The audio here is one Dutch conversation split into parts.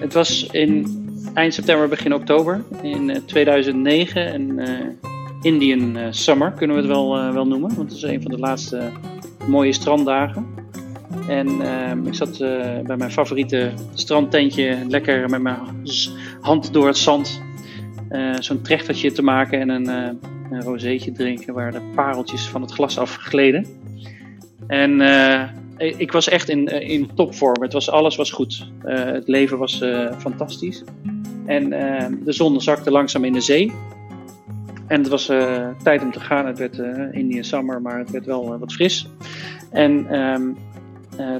het was in eind september, begin oktober in 2009. Een Indian Summer kunnen we het wel, wel noemen. Want het is een van de laatste mooie stranddagen. En ehm, ik zat bij mijn favoriete strandtentje lekker met mijn hand door het zand zo'n trechtertje te maken en een, een rozeetje drinken waar de pareltjes van het glas afgleden. En ik was echt in, in topvorm. Het was, alles was goed. het leven was fantastisch. En ehm, de zon zakte langzaam in de zee. En het was tijd om te gaan. Het werd Indian Summer, maar het werd wel wat fris. En ehm,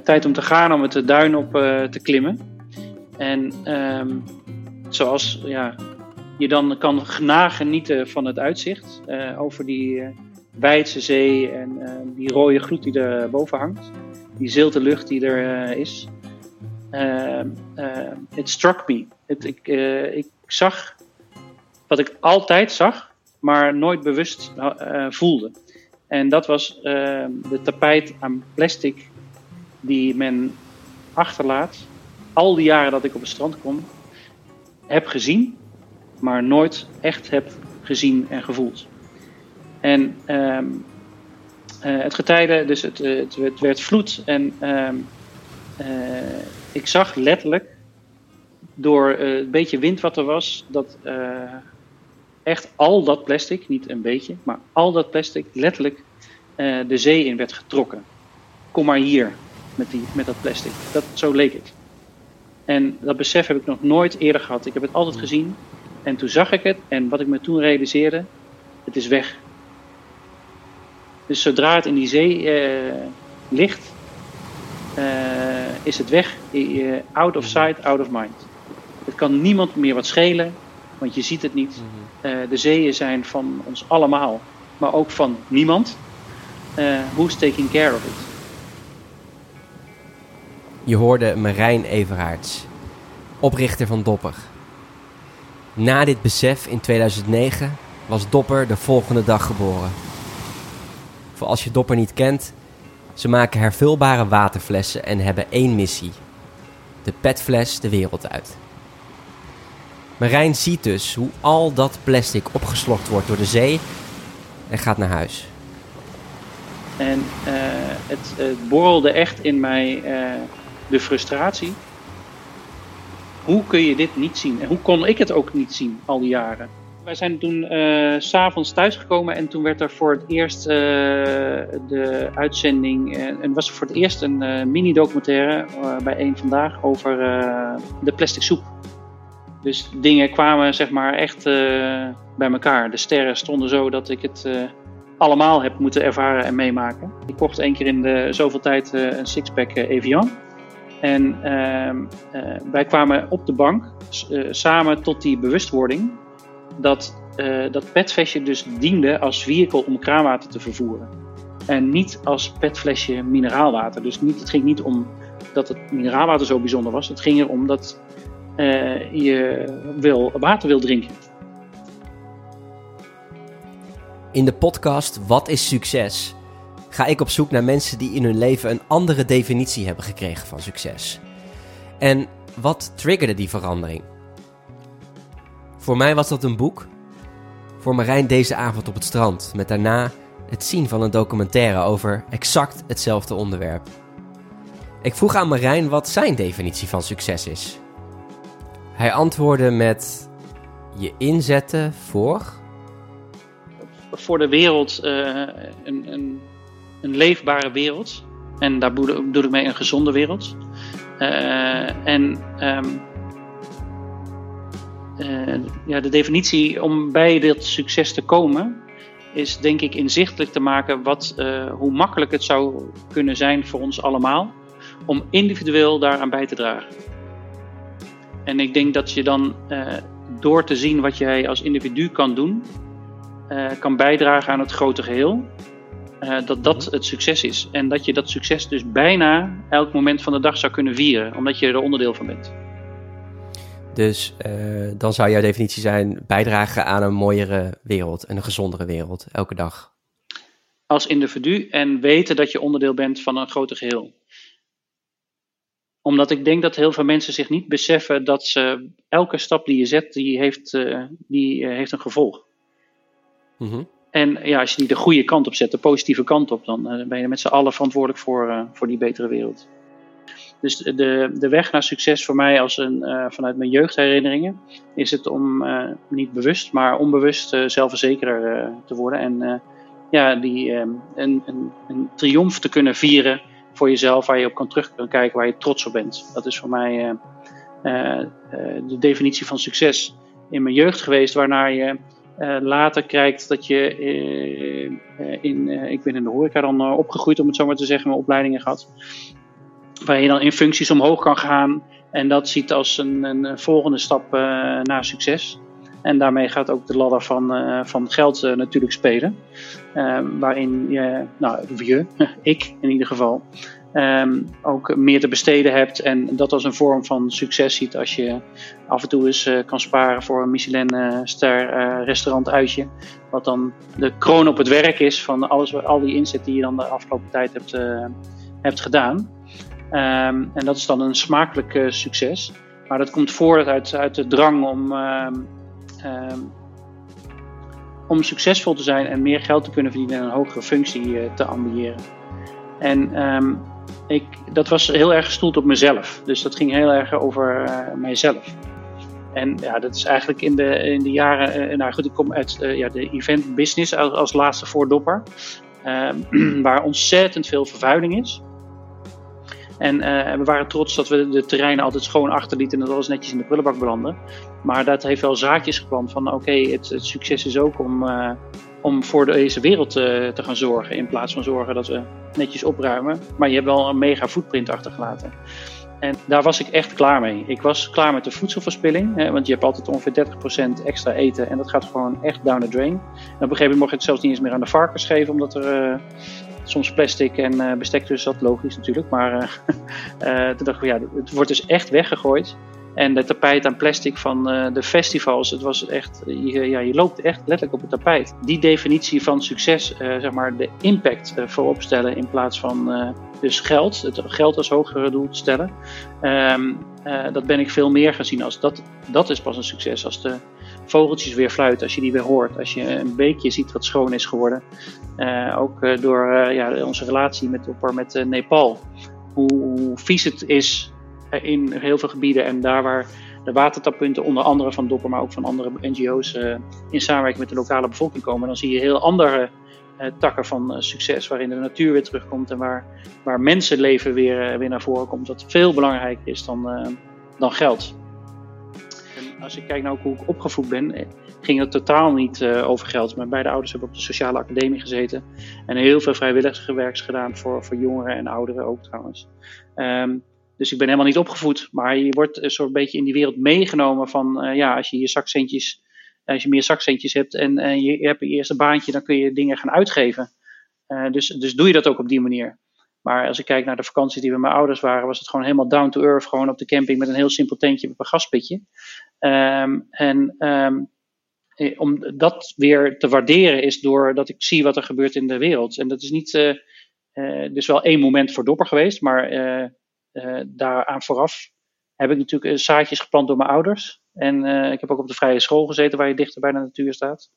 tijd om te gaan om het duin op te klimmen. En um, zoals ja, je dan kan nagenieten van het uitzicht over die Weidse zee en die rode gloed die er boven hangt. Die zilte lucht die er is. Het struck me. Ik, ik zag wat ik altijd zag, maar nooit bewust voelde. En dat was de tapijt aan plastic die men achterlaat. Al die jaren dat ik op het strand kom, heb gezien maar nooit echt heb gezien en gevoeld. En het getijde, dus het, eh, het, het, werd vloed en um, uh, ik zag letterlijk door het beetje wind wat er was, dat echt al dat plastic, niet een beetje, maar al dat plastic letterlijk de zee in werd getrokken. Kom maar hier met, die, met dat plastic. Dat, zo leek het. En dat besef heb ik nog nooit eerder gehad. Ik heb het altijd gezien, en toen zag ik het en wat ik me toen realiseerde, het is weg. Dus zodra het in die zee uh, ligt, uh, is het weg. Uh, out of sight, out of mind. Het kan niemand meer wat schelen, want je ziet het niet. de zeeën zijn van ons allemaal, maar ook van niemand. who's taking care of it? Je hoorde Marijn Everaerts, oprichter van Dopper. Na dit besef in 2009 was Dopper de volgende dag geboren. Voor als je Dopper niet kent, ze maken hervulbare waterflessen en hebben één missie: de petfles de wereld uit. Marijn ziet dus hoe al dat plastic opgeslokt wordt door de zee en gaat naar huis. En uh, het, het, borrelde echt in mij uh, de frustratie hoe kun je dit niet zien? En hoe kon ik het ook niet zien al die jaren? Wij zijn toen uh, s'avonds thuisgekomen en toen werd er voor het eerst uh, de uitzending. Uh, en was er voor het eerst een mini-documentaire bij één vandaag over de plastic soep. Dus dingen kwamen zeg maar echt bij elkaar. De sterren stonden zo dat ik het allemaal heb moeten ervaren en meemaken. Ik kocht één keer in de zoveel tijd een sixpack Evian. En uh, wij kwamen op de bank samen tot die bewustwording dat uh, dat petflesje dus diende als vehicle om kraanwater te vervoeren. En niet als petflesje mineraalwater. Dus niet, het ging niet om dat het mineraalwater zo bijzonder was. Het ging erom dat je wil, water wil drinken. In de podcast Wat is succes? ga ik op zoek naar mensen die in hun leven een andere definitie hebben gekregen van succes. En wat triggerde die verandering? Voor mij was dat een boek. Voor Marijn deze avond op het strand, met daarna het zien van een documentaire over exact hetzelfde onderwerp. Ik vroeg aan Marijn wat zijn definitie van succes is. Hij antwoordde met je inzetten voor. Voor de wereld uh, een, een een leefbare wereld. En daar bedoel ik mee een gezonde wereld. Uh, en uh, ja, de definitie om bij dit succes te komen, is denk ik inzichtelijk te maken wat, uh, hoe makkelijk het zou kunnen zijn voor ons allemaal om individueel daaraan bij te dragen. En ik denk dat je dan door te zien wat jij als individu kan doen, kan bijdragen aan het grote geheel. Uh, dat dat het succes is. En dat je dat succes dus bijna elk moment van de dag zou kunnen vieren, omdat je er onderdeel van bent. Dus uh, dan zou jouw definitie zijn bijdragen aan een mooiere wereld en een gezondere wereld elke dag. Als individu en weten dat je onderdeel bent van een groter geheel. omdat ik denk dat heel veel mensen zich niet beseffen dat ze, elke stap die je zet, die heeft, uh, die, uh, heeft een gevolg. Mm En ja, als je die de goede kant op zet, de positieve kant op, dan ben je met z'n allen verantwoordelijk voor, voor die betere wereld. Dus de, de weg naar succes voor mij als een, vanuit mijn jeugdherinneringen is het om niet bewust, maar onbewust zelfverzekerder te worden. En ja, die, een, een, een triomf te kunnen vieren voor jezelf, waar je op kan terug kan kijken, waar je trots op bent. Dat is voor mij uh, uh, de definitie van succes in mijn jeugd geweest, waarna je uh, later kijkt dat je in, ik ben in de horeca dan opgegroeid, om het zo maar te zeggen, mijn opleidingen gehad, waar je dan in functies omhoog kan gaan en dat ziet als een, een volgende stap naar succes. En daarmee gaat ook de ladder van, uh, van geld uh, natuurlijk spelen. Uh, waarin je, nou, je, ik in ieder geval, um, ook meer te besteden hebt. En dat als een vorm van succes ziet als je af en toe eens kan sparen voor een Michelin-ster restaurant uitje. Wat dan de kroon op het werk is van alles, al die inzet die je dan de afgelopen tijd hebt, hebt gedaan. Um, en dat is dan een smakelijk succes. Maar dat komt voort uit, uit de drang om um, om succesvol te zijn en meer geld te kunnen verdienen en een hogere functie uh, te ambiëren. En ik, dat was heel erg gestoeld op mezelf. Dus dat ging heel erg over uh, mijzelf. En ja, dat is eigenlijk in de, in de jaren. Nou goed, ik kom uit ja, de event business als, als laatste voordopper. Ehm, waar ontzettend veel vervuiling is. En uh, we waren trots dat we de terreinen altijd schoon achterlieten en dat alles netjes in de prullenbak belandde. Maar dat heeft wel zaakjes geplant van oké, het, succes is ook om, uh, om voor deze wereld te, te gaan zorgen. In plaats van zorgen dat we netjes opruimen. Maar je hebt wel een mega footprint achtergelaten. En daar was ik echt klaar mee. Ik was klaar met de voedselverspilling. Hè, want je hebt altijd ongeveer 30% extra eten. En dat gaat gewoon echt down the drain. En op een gegeven moment mocht je het zelfs niet eens meer aan de varkens geven. Omdat er uh, soms plastic en uh, bestek tussen zat. Logisch natuurlijk. Maar uh, toen dacht ik, ja, het wordt dus echt weggegooid. En de tapijt aan plastic van uh, de festivals, het was echt, je, ja, je loopt echt letterlijk op het tapijt. Die definitie van succes, uh, zeg maar de impact uh, voorop stellen in plaats van dus geld, het geld als hogere doel te stellen. Um, dat ben ik veel meer gaan zien als dat, dat is pas een succes. Als de vogeltjes weer fluiten, als je die weer hoort, als je een beekje ziet wat schoon is geworden. ook door ja, onze relatie met, met Nepal. Hoe, hoe vies het is in heel veel gebieden. En daar waar de watertappunten, onder andere van Dopper, maar ook van andere NGO's, uh, in samenwerking met de lokale bevolking komen, dan zie je heel andere uh, takken van succes, waarin de natuur weer terugkomt en waar, waar mensenleven weer, weer naar voren komt, wat veel belangrijker is dan, dan geld. Als ik kijk naar hoe ik opgevoed ben, ging het totaal niet over geld. Mijn beide ouders hebben op de sociale academie gezeten en heel veel vrijwilligerswerks gedaan voor, voor jongeren en ouderen ook trouwens. Um, dus ik ben helemaal niet opgevoed, maar je wordt een soort beetje in die wereld meegenomen van, uh, ja, als je je zakcentjes, als je meer zakcentjes hebt en, en je, hebt je eerste baantje, dan kun je dingen gaan uitgeven. Dus, dus doe je dat ook op die manier. Maar als ik kijk naar de vakantie die we mijn ouders waren, was het gewoon helemaal down to earth, gewoon op de camping met een heel simpel tentje met een gaspitje. Um, en um, om dat weer te waarderen is doordat ik zie wat er gebeurt in de wereld. En dat is niet, dus wel één moment voor dopper geweest, maar daaraan vooraf heb ik natuurlijk uh, zaadjes geplant door mijn ouders. En uh, ik heb ook op de vrije school gezeten waar je dichter bij de natuur staat.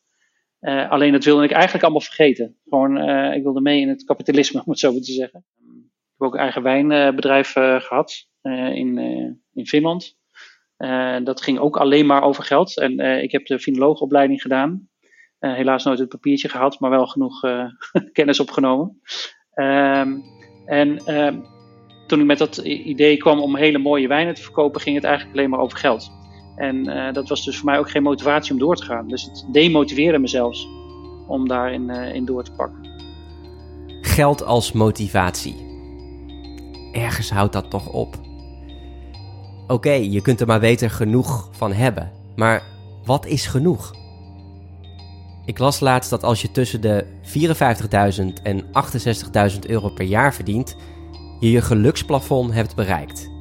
alleen dat wilde ik eigenlijk allemaal vergeten. Gewoon, ik wilde mee in het kapitalisme, om het zo maar te zeggen. Ik heb ook een eigen wijnbedrijf gehad in, in Finland. dat ging ook alleen maar over geld. En ik heb de finoloogopleiding gedaan. helaas nooit het papiertje gehad, maar wel genoeg kennis opgenomen. Ehm, en ehm, toen ik met dat idee kwam om hele mooie wijnen te verkopen, ging het eigenlijk alleen maar over geld. En uh, dat was dus voor mij ook geen motivatie om door te gaan. Dus het demotiveerde me zelfs om daarin uh, in door te pakken. Geld als motivatie. Ergens houdt dat toch op. Oké, je kunt er maar beter genoeg van hebben. Maar wat is genoeg? Ik las laatst dat als je tussen de 54.000 en 68.000 euro per jaar verdient, je je geluksplafond hebt bereikt.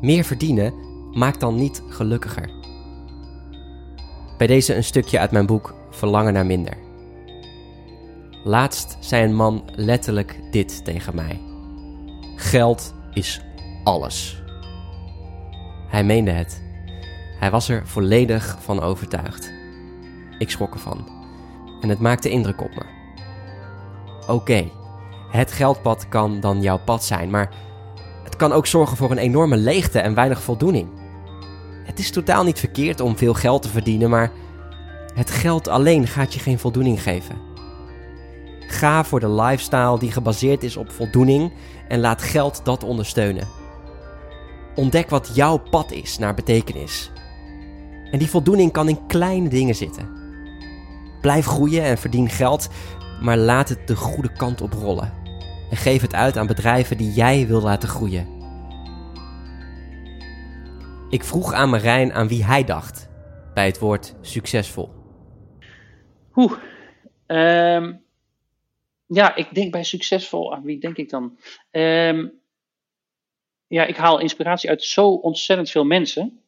Meer verdienen maakt dan niet gelukkiger. Bij deze een stukje uit mijn boek Verlangen naar minder. Laatst zei een man letterlijk dit tegen mij: Geld is alles. Hij meende het. Hij was er volledig van overtuigd. Ik schrok ervan. En het maakte indruk op me. Oké, het geldpad kan dan jouw pad zijn, maar het kan ook zorgen voor een enorme leegte en weinig voldoening. Het is totaal niet verkeerd om veel geld te verdienen, maar het geld alleen gaat je geen voldoening geven. Ga voor de lifestyle die gebaseerd is op voldoening en laat geld dat ondersteunen. Ontdek wat jouw pad is naar betekenis. En die voldoening kan in kleine dingen zitten. Blijf groeien en verdien geld, maar laat het de goede kant op rollen. En geef het uit aan bedrijven die jij wil laten groeien. Ik vroeg aan Marijn aan wie hij dacht bij het woord succesvol. Oeh, ehm, ja, ik denk bij succesvol, aan wie denk ik dan? Ehm, ja, ik haal inspiratie uit zo ontzettend veel mensen.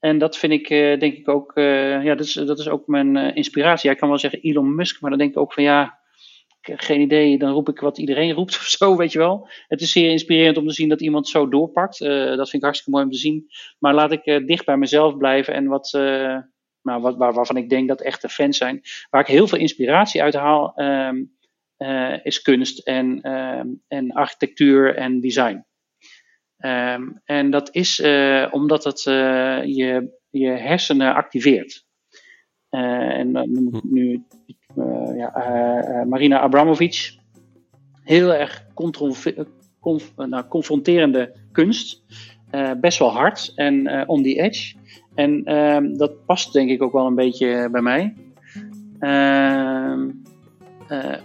En dat vind ik, eh, denk ik ook, eh, ja, dat is, dat is ook mijn uh, inspiratie. Ik kan wel zeggen Elon Musk, maar dan denk ik ook van ja, geen idee, dan roep ik wat iedereen roept of zo, weet je wel. Het is zeer inspirerend om te zien dat iemand zo doorpakt. dat vind ik hartstikke mooi om te zien. Maar laat ik dicht bij mezelf blijven en wat, nou, wat waar, waarvan ik denk dat echte fans zijn. Waar ik heel veel inspiratie uit haal, ehm, is kunst en, ehm, en architectuur en design. Ehm, en dat is uh, omdat het uh, je, je hersenen activeert. Uh, en dan noem ik hm. nu ja, Marina Abramovic. Heel erg conf nou, confronterende kunst. best wel hard en on the edge. En ehm, dat past denk ik ook wel een beetje bij mij. Ehm,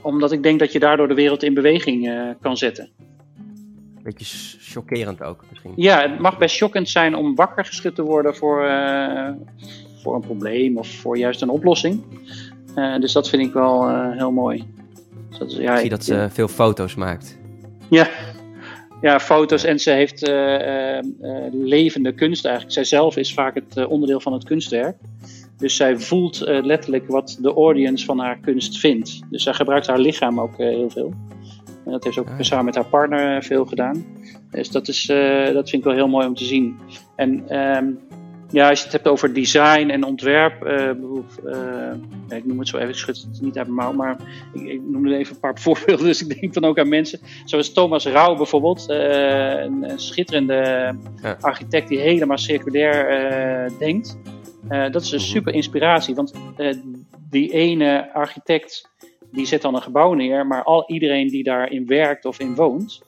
omdat ik denk dat je daardoor de wereld in beweging kan zetten. Beetje chockerend ook misschien. Ja, het mag best chockend zijn om wakker geschud te worden voor, uh, voor een probleem of voor juist een oplossing. Uh, dus dat vind ik wel uh, heel mooi. Dus dat is, ja, ik zie dat ze veel foto's maakt. Ja, ja, foto's en ze heeft levende kunst eigenlijk. Zij zelf is vaak het onderdeel van het kunstwerk. Dus zij voelt letterlijk wat de audience van haar kunst vindt. Dus zij gebruikt haar lichaam ook heel veel. En dat heeft ze ook ah, samen met haar partner veel gedaan. Dus dat, is, uh, dat vind ik wel heel mooi om te zien. En um, ja, als je het hebt over design en ontwerp, uh, uh, ik noem het zo even, ik schud het niet uit mijn mouw, maar ik, ik noem er even een paar voorbeelden. Dus ik denk dan ook aan mensen zoals Thomas Rauw bijvoorbeeld, een, een, schitterende architect die helemaal circulair denkt. dat is een mhm. super inspiratie, want die ene architect die zet dan een gebouw neer, maar al iedereen die daarin werkt of in woont,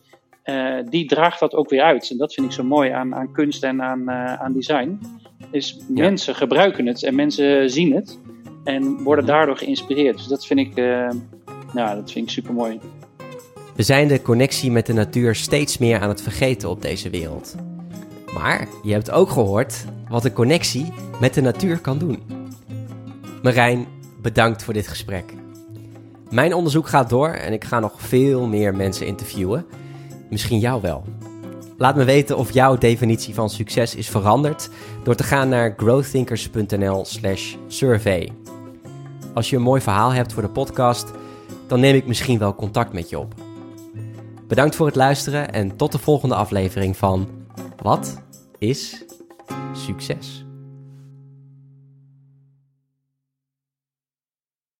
uh, die draagt dat ook weer uit. En dat vind ik zo mooi aan, aan kunst en aan, uh, aan design. Is mensen gebruiken het en mensen zien het en worden daardoor geïnspireerd. Dus dat vind ik, uh, nou, dat vind ik super mooi. We zijn de connectie met de natuur steeds meer aan het vergeten op deze wereld. Maar je hebt ook gehoord wat een connectie met de natuur kan doen. Marijn, bedankt voor dit gesprek. Mijn onderzoek gaat door en ik ga nog veel meer mensen interviewen. Misschien jou wel. Laat me weten of jouw definitie van succes is veranderd door te gaan naar growthinkers.nl/slash survey. Als je een mooi verhaal hebt voor de podcast, dan neem ik misschien wel contact met je op. Bedankt voor het luisteren en tot de volgende aflevering van Wat is succes?